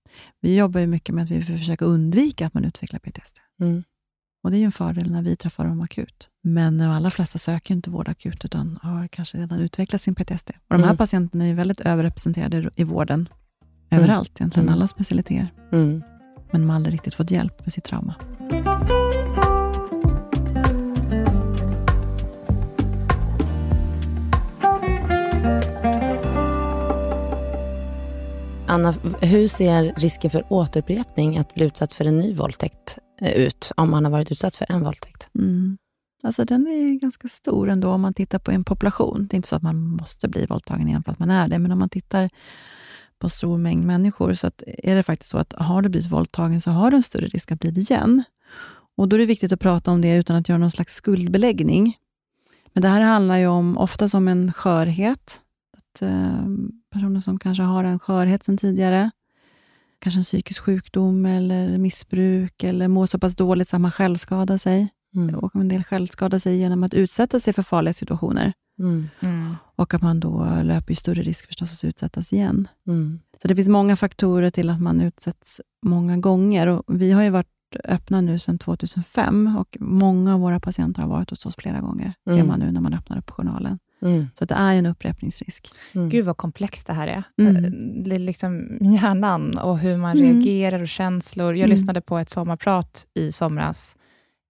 Vi jobbar ju mycket med att vi försöker undvika att man utvecklar PTSD. Mm. Och Det är ju en fördel när vi träffar dem akut. Men de allra flesta söker inte vård akut, utan har kanske redan utvecklat sin PTSD. Och De här Mm. patienterna är ju väldigt överrepresenterade i vården. Överallt, egentligen Mm. alla specialiteter. Mm. Men de har aldrig riktigt fått hjälp för sitt trauma. Anna, hur ser risken för återupprepning, att bli utsatt för en ny våldtäkt, eh, ut, om man har varit utsatt för en våldtäkt? Mm. Alltså den är ganska stor ändå om man tittar på en population. Det är inte så att man måste bli våldtagen igen för att man är det, men om man tittar på en stor mängd människor, så att är det faktiskt så att har du blivit våldtagen, så har du en större risk att bli det igen. Och Då är det viktigt att prata om det utan att göra någon slags skuldbeläggning. Men det här handlar ju om, oftast om en skörhet. Att, eh, personer som kanske har en skörhet sedan tidigare, kanske en psykisk sjukdom eller missbruk, eller mår så pass dåligt så att man självskadar sig. Mm. Och en del självskadar sig genom att utsätta sig för farliga situationer. Mm. Mm. Och att man då löper större risk förstås att utsättas igen. Mm. Så det finns många faktorer till att man utsätts många gånger. Och vi har ju varit öppna nu sedan 2005 och många av våra patienter har varit hos oss flera gånger, ser Mm. man nu när man öppnar upp journalen. Mm. Så att det är ju en upprepningsrisk. Mm. Gud vad komplext det här är. Mm. Eh, Det är liksom hjärnan och hur man Mm. reagerar och känslor. Jag Mm. lyssnade på ett sommarprat i somras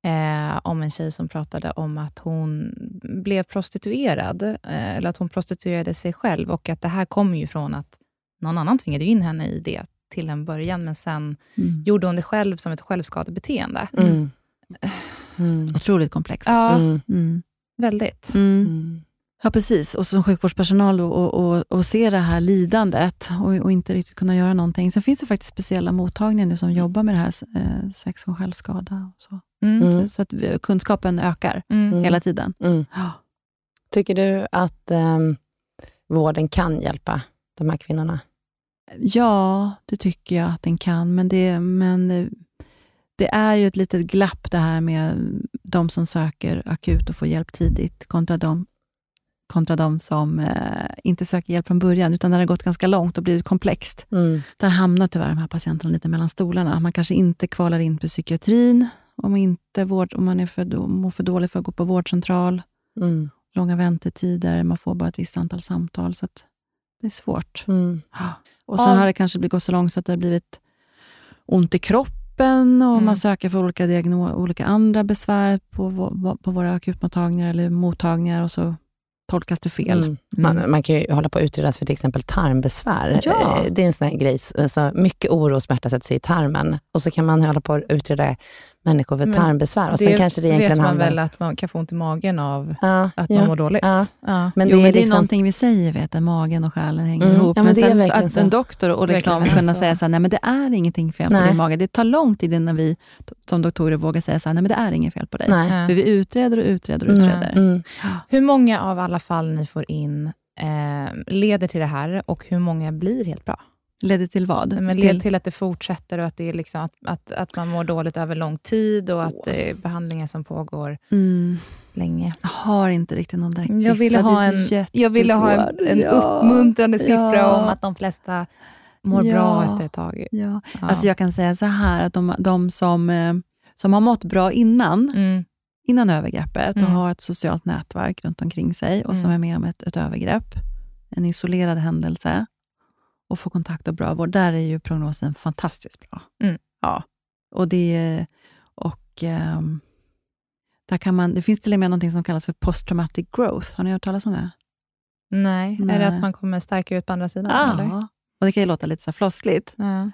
eh, om en tjej som pratade om att hon blev prostituerad, eh, eller att hon prostituerade sig själv och att det här kommer ju från att någon annan tvingade in henne i det till en början, men sen Mm. gjorde hon det själv som ett självskadebeteende. Mm. Mm. Otroligt komplext. Ja, Mm. Mm. väldigt. Mm. Mm. Ja, precis. Och som sjukvårdspersonal och, och, och, och se det här lidandet och, och inte riktigt kunna göra någonting. Sen finns det faktiskt speciella mottagningar nu som jobbar med det här eh, sex och självskada. Och så. Mm. Mm. så att vi, kunskapen ökar Mm. hela tiden. Mm. Ja. Tycker du att ehm, vården kan hjälpa de här kvinnorna? Ja, det tycker jag att den kan, men det, men eh, det är ju ett litet glapp det här med de som söker akut och får hjälp tidigt, kontra de, kontra de som eh, inte söker hjälp från början, utan när det har gått ganska långt och blivit komplext. Mm. Där hamnar tyvärr de här patienterna lite mellan stolarna. Man kanske inte kvalar in för psykiatrin, om, inte vård, om man är för, mår för dåligt för att gå på vårdcentral, Mm. långa väntetider, man får bara ett visst antal samtal, så det är svårt. Mm. Och sen Ja. har det kanske blivit gått så långt så att det har blivit ont i kroppen och Mm. man söker för olika, diagno- olika andra besvär på, på våra akutmottagningar eller mottagningar och så tolkas det fel. Mm. Man, man kan ju hålla på att utredas för till exempel tarmbesvär. Ja. Eh, Det är en sån här grej, alltså mycket oro och smärta sätter sig i tarmen. Och så kan man hålla på att utreda människor med tarmbesvär. Och sen kanske det egentligen vet man handlar... väl att man kan få ont i magen av Ja, att ja, man mår dåligt. ja. Ja. Men jo, det men är det är liksom... någonting vi säger, vet du, magen och själen hänger Mm. ihop. Ja, men men det är sen att så. en doktor och liksom kunna så. säga så här, nej men det är ingenting fel på Nej. din mage. Det tar lång tid innan vi som doktorer vågar säga så här, nej men det är inget fel på dig. Nej. För vi utreder och utreder och Mm, utreder. mm. Hur många av alla fall ni får in eh, leder till det här och hur många blir helt bra? Leder till vad? Men leder till att det fortsätter och att, det är liksom att, att, att man mår dåligt över lång tid och att det är behandlingar som pågår Mm. länge. Jag har inte riktigt någon direkt Jag siffra. ville ha en, jag ville ha en, en Ja, uppmuntrande siffra ja, om att de flesta mår Ja. bra efter ett tag. Ja. Ja. Alltså jag kan säga så här, att de, de som, eh, som har mått bra innan, Mm. innan övergreppet Mm. och har ett socialt nätverk runt omkring sig och som Mm. är med om ett, ett övergrepp, en isolerad händelse och får kontakt och bra vård, där är ju prognosen fantastiskt bra. Mm. Ja. Och det, och, ehm, där kan man, det finns till och med något som kallas för post-traumatic growth. Har ni hört talas om det? Nej. är Nej. det att man kommer starkare ut på andra sidan? Eller? Ja. Och det kan ju låta lite så floskligt, Ja.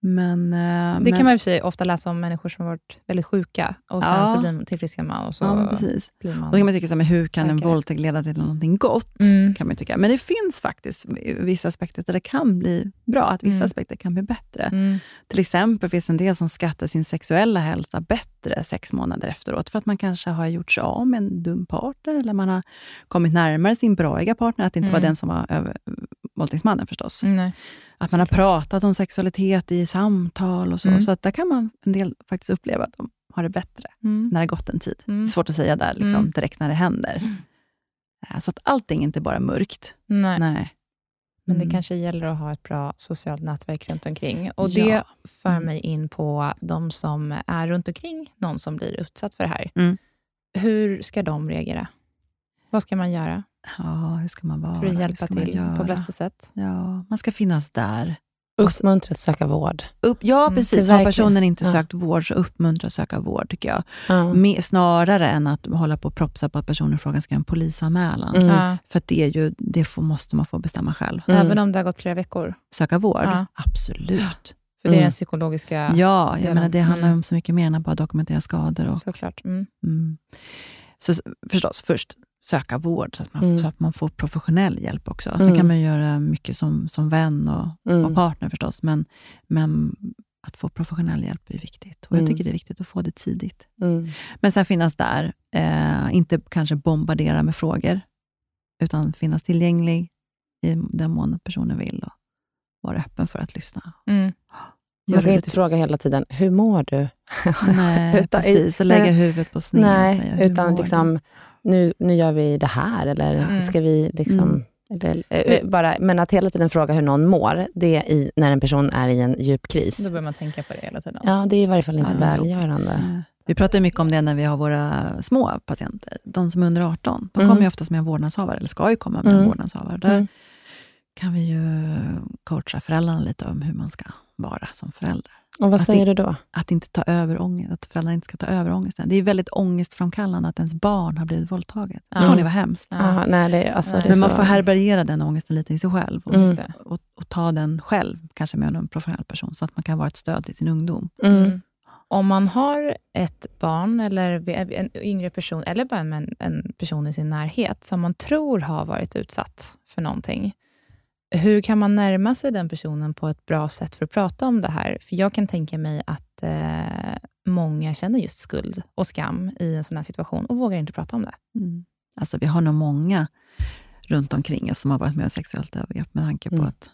Men... eh, Det men, kan man i och för sig ofta läsa om människor som har varit väldigt sjuka och sen Ja. så blir man tillfrisknade och så Ja, precis. blir man... Då kan man tycka, så här, men hur kan en våldtäkt leda till någonting gott? Mm. kan man tycka. Men det finns faktiskt vissa aspekter där det kan bli bra, att vissa Mm. aspekter kan bli bättre. Mm. Till exempel finns det en del som skattar sin sexuella hälsa bättre sex månader efteråt, för att man kanske har gjort sig av med en dum partner, eller man har kommit närmare sin braiga partner, att det inte var Mm. den som var över, våldtäktsmannen förstås. Nej. Att man har pratat om sexualitet i samtal och så. Mm. Så att där kan man en del faktiskt uppleva att de har det bättre Mm. när det gått en tid. Mm. Svårt att säga där liksom, Mm. direkt när det händer. Eh, Så att allting inte bara mörkt. Nej. Nej. Men det Mm. kanske gäller att ha ett bra socialt nätverk runt omkring. Och Ja. Det för Mm. mig in på de som är runt omkring någon som blir utsatt för det här. Mm. Hur ska de reagera? Vad ska man göra Ja, hur ska man vara? för att hjälpa till på bästa sätt? Ja, man ska finnas där. Uppmuntra att söka vård. Upp, ja, Mm, precis. Har personen inte Ja. sökt vård, så uppmuntra att söka vård, tycker jag. Ja. Me, snarare än att hålla på och propsa på att personen i fråga ska göra en polisanmälan. Mm. Ja. För att det, är ju, det får, måste man få bestämma själv. Mm. Även om det har gått flera veckor. Söka vård? Ja. Absolut. För det är Mm. den psykologiska... Ja, jag delen. menar, det handlar Mm. om så mycket mer än att bara dokumentera skador. Och, Såklart. Mm. mm. Så förstås, först söka vård, så att man, Mm. så att man får professionell hjälp också. Sen Mm. kan man göra mycket som, som vän och, Mm. och partner förstås, men, men att få professionell hjälp är viktigt. Och Mm. Jag tycker det är viktigt att få det tidigt. Mm. Men sen finnas där, eh, inte kanske bombardera med frågor, utan finnas tillgänglig i den mån personen vill och vara öppen för att lyssna. Mm. Man ska inte fråga hela tiden, hur mår du? Nej, Utan- precis. Och lägga nej. huvudet på sned och Nej, säga, hur utan mår du? Nu, nu gör vi det här, eller Mm. ska vi liksom... Mm. Eller, eh, bara, men att hela tiden fråga hur någon mår, det är i, när en person är i en djup kris. Då börjar man tänka på det hela tiden. Ja, det är i varje fall inte Ja, välgörande. Vi pratar ju mycket om det när vi har våra små patienter, de som är under 18. De Mm. kommer ju oftast med en vårdnadshavare, eller ska ju komma med en Mm. vårdnadshavare. Där Mm. kan vi ju coacha föräldrarna lite om hur man ska vara som förälder. Och vad säger du då? Att inte ta över ångest, att föräldrarna inte ska ta över ångesten. Det är väldigt ångestframkallande att ens barn har blivit våldtaget. Ja. Förstår ni vad hemskt? Ja. Nej, det, alltså, det är Men man så- får härbärgera den ångesten lite i sig själv och, Mm. Det. och, och ta den själv, kanske med en professionell person, så att man kan vara ett stöd till sin ungdom. Mm. Mm. Om man har ett barn eller en yngre person, eller bara en, en person i sin närhet, som man tror har varit utsatt för någonting, hur kan man närma sig den personen på ett bra sätt för att prata om det här? För jag kan tänka mig att eh, många känner just skuld och skam i en sån här situation och vågar inte prata om det. Mm. Alltså vi har nog många runt omkring oss som har varit med om sexuellt övergrepp, med tanke på Mm. att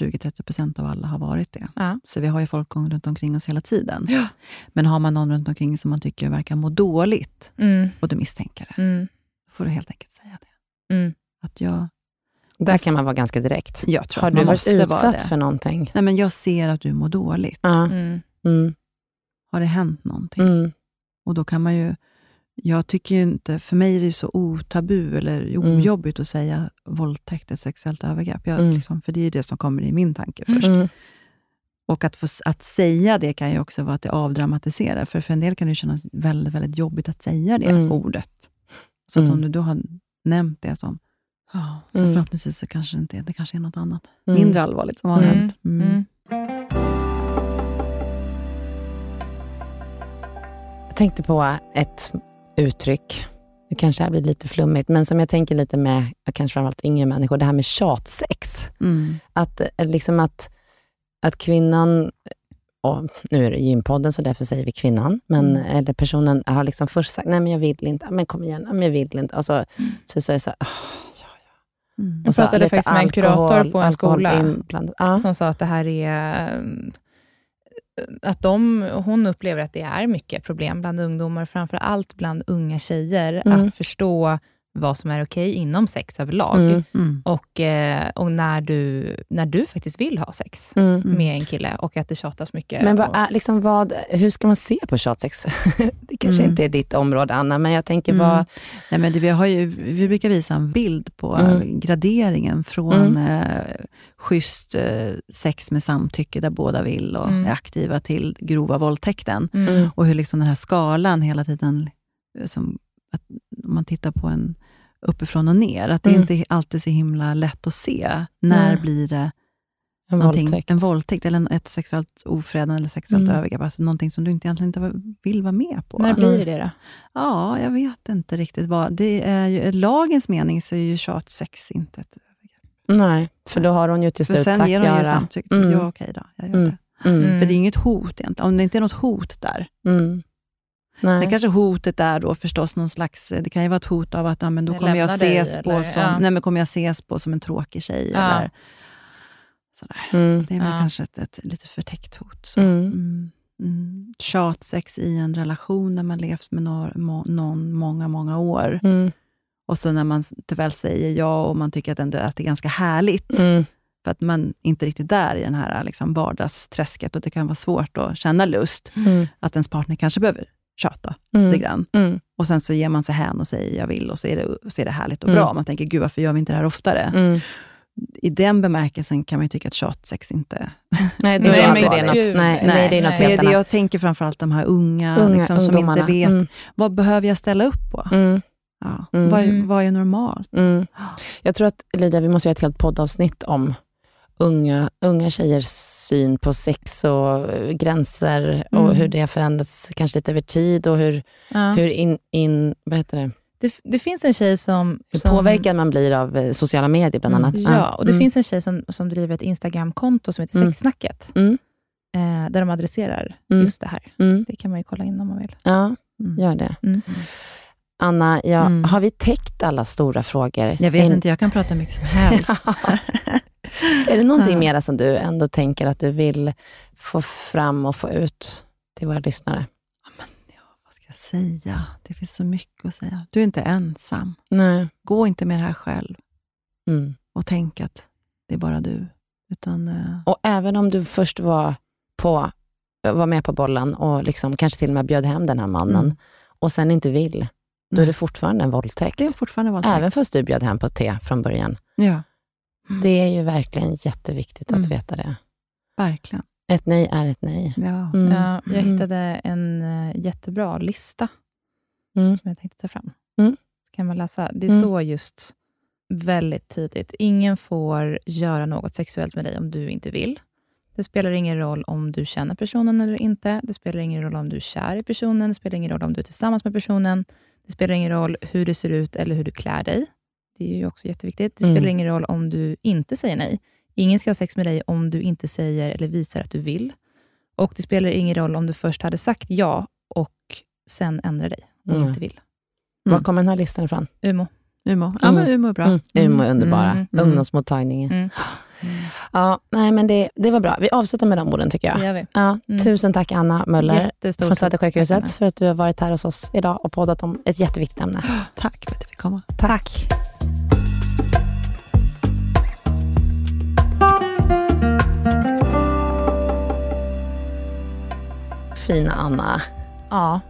20-30% av alla har varit det. Ja. Så vi har ju folk runt omkring oss hela tiden. Ja. Men har man någon runt omkring som man tycker verkar må dåligt, Mm, och du misstänker det, mm, får du helt enkelt säga det. mm. Att jag, Där kan man vara ganska direkt. jag tror Har att du varit utsatt det. för någonting? Nej, men jag ser att du mår dåligt. Ja. Mm. Mm. Har det hänt någonting? Mm. Och då kan man ju... Jag tycker ju inte... För mig är det så otabu eller Mm. ojobbigt att säga våldtäkt är sexuellt övergrepp. Jag, Mm. liksom, för det är det som kommer i min tanke först. Mm. Och att, få, att säga det kan ju också vara att det avdramatiserar. För, för en del kan det kännas väldigt, väldigt jobbigt att säga det Mm. ordet. Så att Mm. om du då har nämnt det som... Ja, så Mm. förhoppningsvis så kanske det inte är, det kanske är något annat. Mm. Mindre allvarligt som har Mm. hänt. Mm. Mm. Jag tänkte på ett uttryck, det kanske här blir lite flummigt, men som jag tänker lite med, kanske framförallt yngre människor, det här med tjatsex. Mm. Att, eh, liksom att, att kvinnan, och nu är det gympodden så därför säger vi kvinnan, men Mm. eller personen har liksom först sagt, nej men jag vill inte, men kom igen, men jag vill inte. Och så, Mm. så säger jag så här, "Åh, ja, Mm. Jag Och så pratade faktiskt med en alkohol- kurator på en skola. Ja. som sa att det här är att de, hon upplever att det är mycket problem bland ungdomar, framför allt bland unga tjejer, Mm. att förstå vad som är okej inom sex överlag. Mm. Mm. Och, eh, och när, du, när du faktiskt vill ha sex Mm. med en kille och att det tjatas mycket. Men vad är, liksom vad, hur ska man se på tjatsex? det kanske Mm. inte är ditt område, Anna, men jag tänker Mm. vad... Nej, men det, vi, har ju, vi brukar visa en bild på Mm. graderingen från eh, schysst eh, sex med samtycke, där båda vill och Mm. är aktiva, till grova våldtäkten. mm. Mm. Och hur liksom den här skalan hela tiden, eh, som, att, om man tittar på en uppifrån och ner, att det Mm. inte är alltid så himla lätt att se. När Nej. blir det En våldtäkt. en våldtäkt, eller ett sexuellt ofredande eller sexuellt Mm. övergrepp? Alltså någonting som du inte egentligen inte vill vara med på. När blir det det då? Ja, jag vet inte riktigt vad. Det är ju, lagens mening så är ju tjatsex inte ett övergrepp. Nej, för då har hon ju till slut sen sagt ger hon ju samtycke. Mm. Ja, okej då, jag gör Mm. det. Mm. Mm. För det är inget hot egentligen. Om det inte är något hot där. Nej. Sen kanske hotet är då förstås någon slags, det kan ju vara ett hot av att ja, men då Jag kommer jag lämnar dig, ses på eller? som, Ja. nej, men kommer jag ses på som en tråkig tjej. Ja. Eller sådär. Mm. Det är väl Ja. kanske ett, ett lite förtäckt hot. Så. Mm. Mm. Mm. Tjatsex i en relation när man levt med någon, må, någon många, många år. Mm. Och så när man t- väl säger ja och man tycker att, ändå, att det är ganska härligt, Mm. för att man inte riktigt där i den här liksom, vardagsträsket och det kan vara svårt att känna lust, Mm. att ens partner kanske behöver tjata Mm. lite grann. Mm. Och sen så ger man sig hän och säger jag vill och så är det, så är det härligt och Mm. bra. Man tänker, gud varför gör vi inte det här oftare? Mm. I den bemärkelsen kan man ju tycka att tjatsex inte... Nej, Nej, är inte det något, gud. nej, nej, det är något nej. Det är helt det annat. jag tänker framförallt de här unga, Unga liksom, som ungdomarna. inte vet, Mm. vad behöver jag ställa upp på? Mm. Ja. Mm. Vad, är, Mm. vad är normalt? Mm. Jag tror att, Lydia, vi måste göra ett helt poddavsnitt om unga, unga tjejers syn på sex och eh, gränser och Mm. hur det har förändrats kanske lite över tid och hur, Ja. hur, in, in, vad heter det? Det, det finns en tjej som... hur som påverkad man blir av eh, sociala medier bland Mm. annat. Ja, och det Mm. finns en tjej som, som driver ett Instagramkonto som heter Mm. Sexsnacket, Mm. eh, där de adresserar Mm. just det här. Mm. Det kan man ju kolla in om man vill. Ja, Mm. gör det. Mm. Anna, ja, Mm. har vi täckt alla stora frågor? Jag vet In- inte, jag kan prata mycket som helst. är det någonting Ja. mera som du ändå tänker att du vill få fram och få ut till våra lyssnare? Ja, vad ska jag säga? Det finns så mycket att säga. Du är inte ensam. Nej. Gå inte med det här själv Mm. och tänk att det är bara du. Utan, eh, Och även om du först var, på, var med på bollen och liksom kanske till och med bjöd hem den här mannen Mm. och sen inte vill, då är det fortfarande en våldtäkt. det är fortfarande våldtäkt. Även fast du bjöd hem på te från början. Ja, Det är ju verkligen jätteviktigt att Mm. veta det. verkligen. Ett nej är ett nej. Ja. Mm. Ja, jag Mm. hittade en eh, jättebra lista Mm. som jag tänkte ta fram. Mm. Så kan man läsa. Det Mm. står just väldigt tydligt. Ingen får göra något sexuellt med dig om du inte vill. Det spelar ingen roll om du känner personen eller inte. Det spelar ingen roll om du är kär i personen. Det spelar ingen roll om du är tillsammans med personen. Det spelar ingen roll hur du ser ut eller hur du klär dig. Det är ju också jätteviktigt. Det Mm. spelar ingen roll om du inte säger nej. Ingen ska ha sex med dig om du inte säger eller visar att du vill. Och det spelar ingen roll om du först hade sagt ja och sen ändrar dig och Mm. inte vill. Mm. Var kommer den här listan ifrån? Umo. Umeå. Ja, men Umeå är bra. Mm. Umeå är underbara. Mm. Mm. Ungdomsmottagningen. Mm. Ja, nej, men det, det var bra. Vi avslutar med de orden tycker jag. Det gör vi. Ja, Mm. Tusen tack Anna Möller Jättestort från tack. Södersjukhuset för att du har varit här hos oss idag och poddat om ett jätteviktigt ämne. Tack för att du fick komma. Tack. Fina Anna. Ja.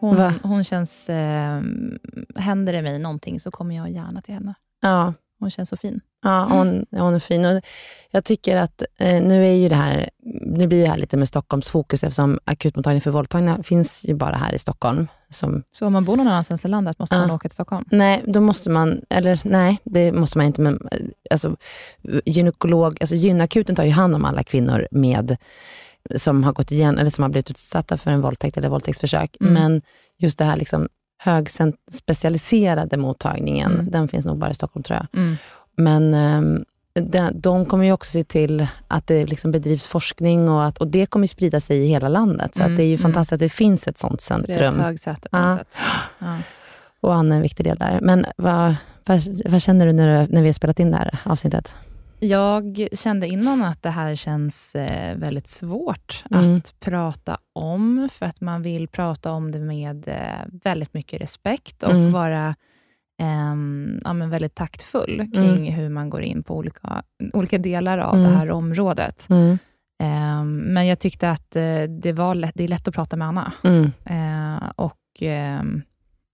Hon, Va? hon känns... Eh, händer det mig någonting så kommer jag gärna till henne. Ja, Hon känns så fin. ja hon, hon är fin. Och jag tycker att eh, nu är ju det här, nu blir det här lite med Stockholms fokus eftersom akutmottagningen för våldtagna finns ju bara här i Stockholm. Som, Så om man bor någon annanstans i landet måste man åka till Stockholm? nej, då måste man, eller nej, det måste man inte, men eh, alltså, gynekolog, alltså gynakuten tar ju hand om alla kvinnor med som har gått igen, eller som har blivit utsatta för en våldtäkt eller våldtäktsförsök. Mm. Men just det här liksom högspecialiserade mottagningen, Mm. den finns nog bara i Stockholm tror jag. Mm. Men ehm, de, kommer ju också se till att det liksom bedrivs forskning och, att, och det kommer sprida sig i hela landet. Så Mm, det är ju mm. fantastiskt att det finns ett sånt centrum. högsäte Ja. Ja. Och Anna är en viktig del där. Men vad, vad, vad känner du när, du när vi har spelat in det här avsnittet? Jag kände innan att det här känns eh, väldigt svårt Mm. att prata om, för att man vill prata om det med eh, väldigt mycket respekt och Mm. vara ehm, ja, men väldigt taktfull kring hur man går in på olika, olika delar av Mm. det här området. Ehm, men jag tyckte att eh, det, var lätt, det är lätt att prata med Anna. Mm. Eh, och ehm,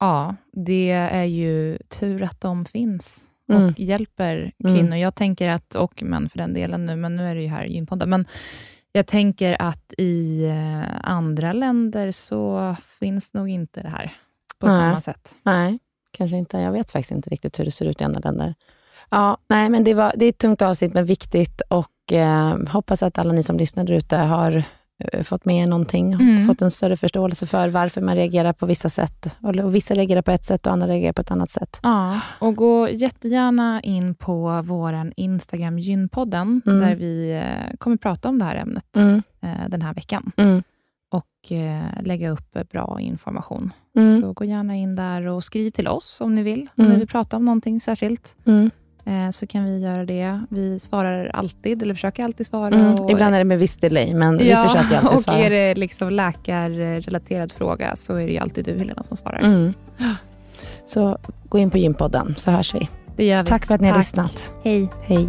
ja, det är ju tur att de finns och Mm. hjälper Mm. kvinnor. Jag tänker att, och män för den delen nu, men nu är det ju här i Gynpodden, men jag tänker att i eh, andra länder så finns nog inte det här på samma sätt. Nej, kanske inte. Jag vet faktiskt inte riktigt hur det ser ut i andra länder. Ja, nej, men det, var, det är ett tungt avsnitt, men viktigt. Och eh, hoppas att alla ni som lyssnar där ute har eh, fått med er någonting. Mm. Fått en större förståelse för varför man reagerar på vissa sätt. Och, och vissa reagerar på ett sätt och andra reagerar på ett annat sätt. Ja, och gå jättegärna in på vår Instagram Gynpodden, Mm. där vi eh, kommer prata om det här ämnet Mm. eh, den här veckan. Och eh, lägga upp eh, bra information. Mm. Så gå gärna in där och skriv till oss om ni vill. Om Mm. ni vill prata om någonting särskilt, Mm. eh, så kan vi göra det. Vi svarar alltid, eller försöker alltid svara. Mm. Och, Ibland är det med viss delay, men ja, vi försöker alltid och svara. är det liksom läkarrelaterad fråga, så är det ju alltid du, Helena, som svarar. Mm. Så gå in på gympodden, så hörs vi. Vi. Tack för att ni har Tack. lyssnat. Hej. Hej.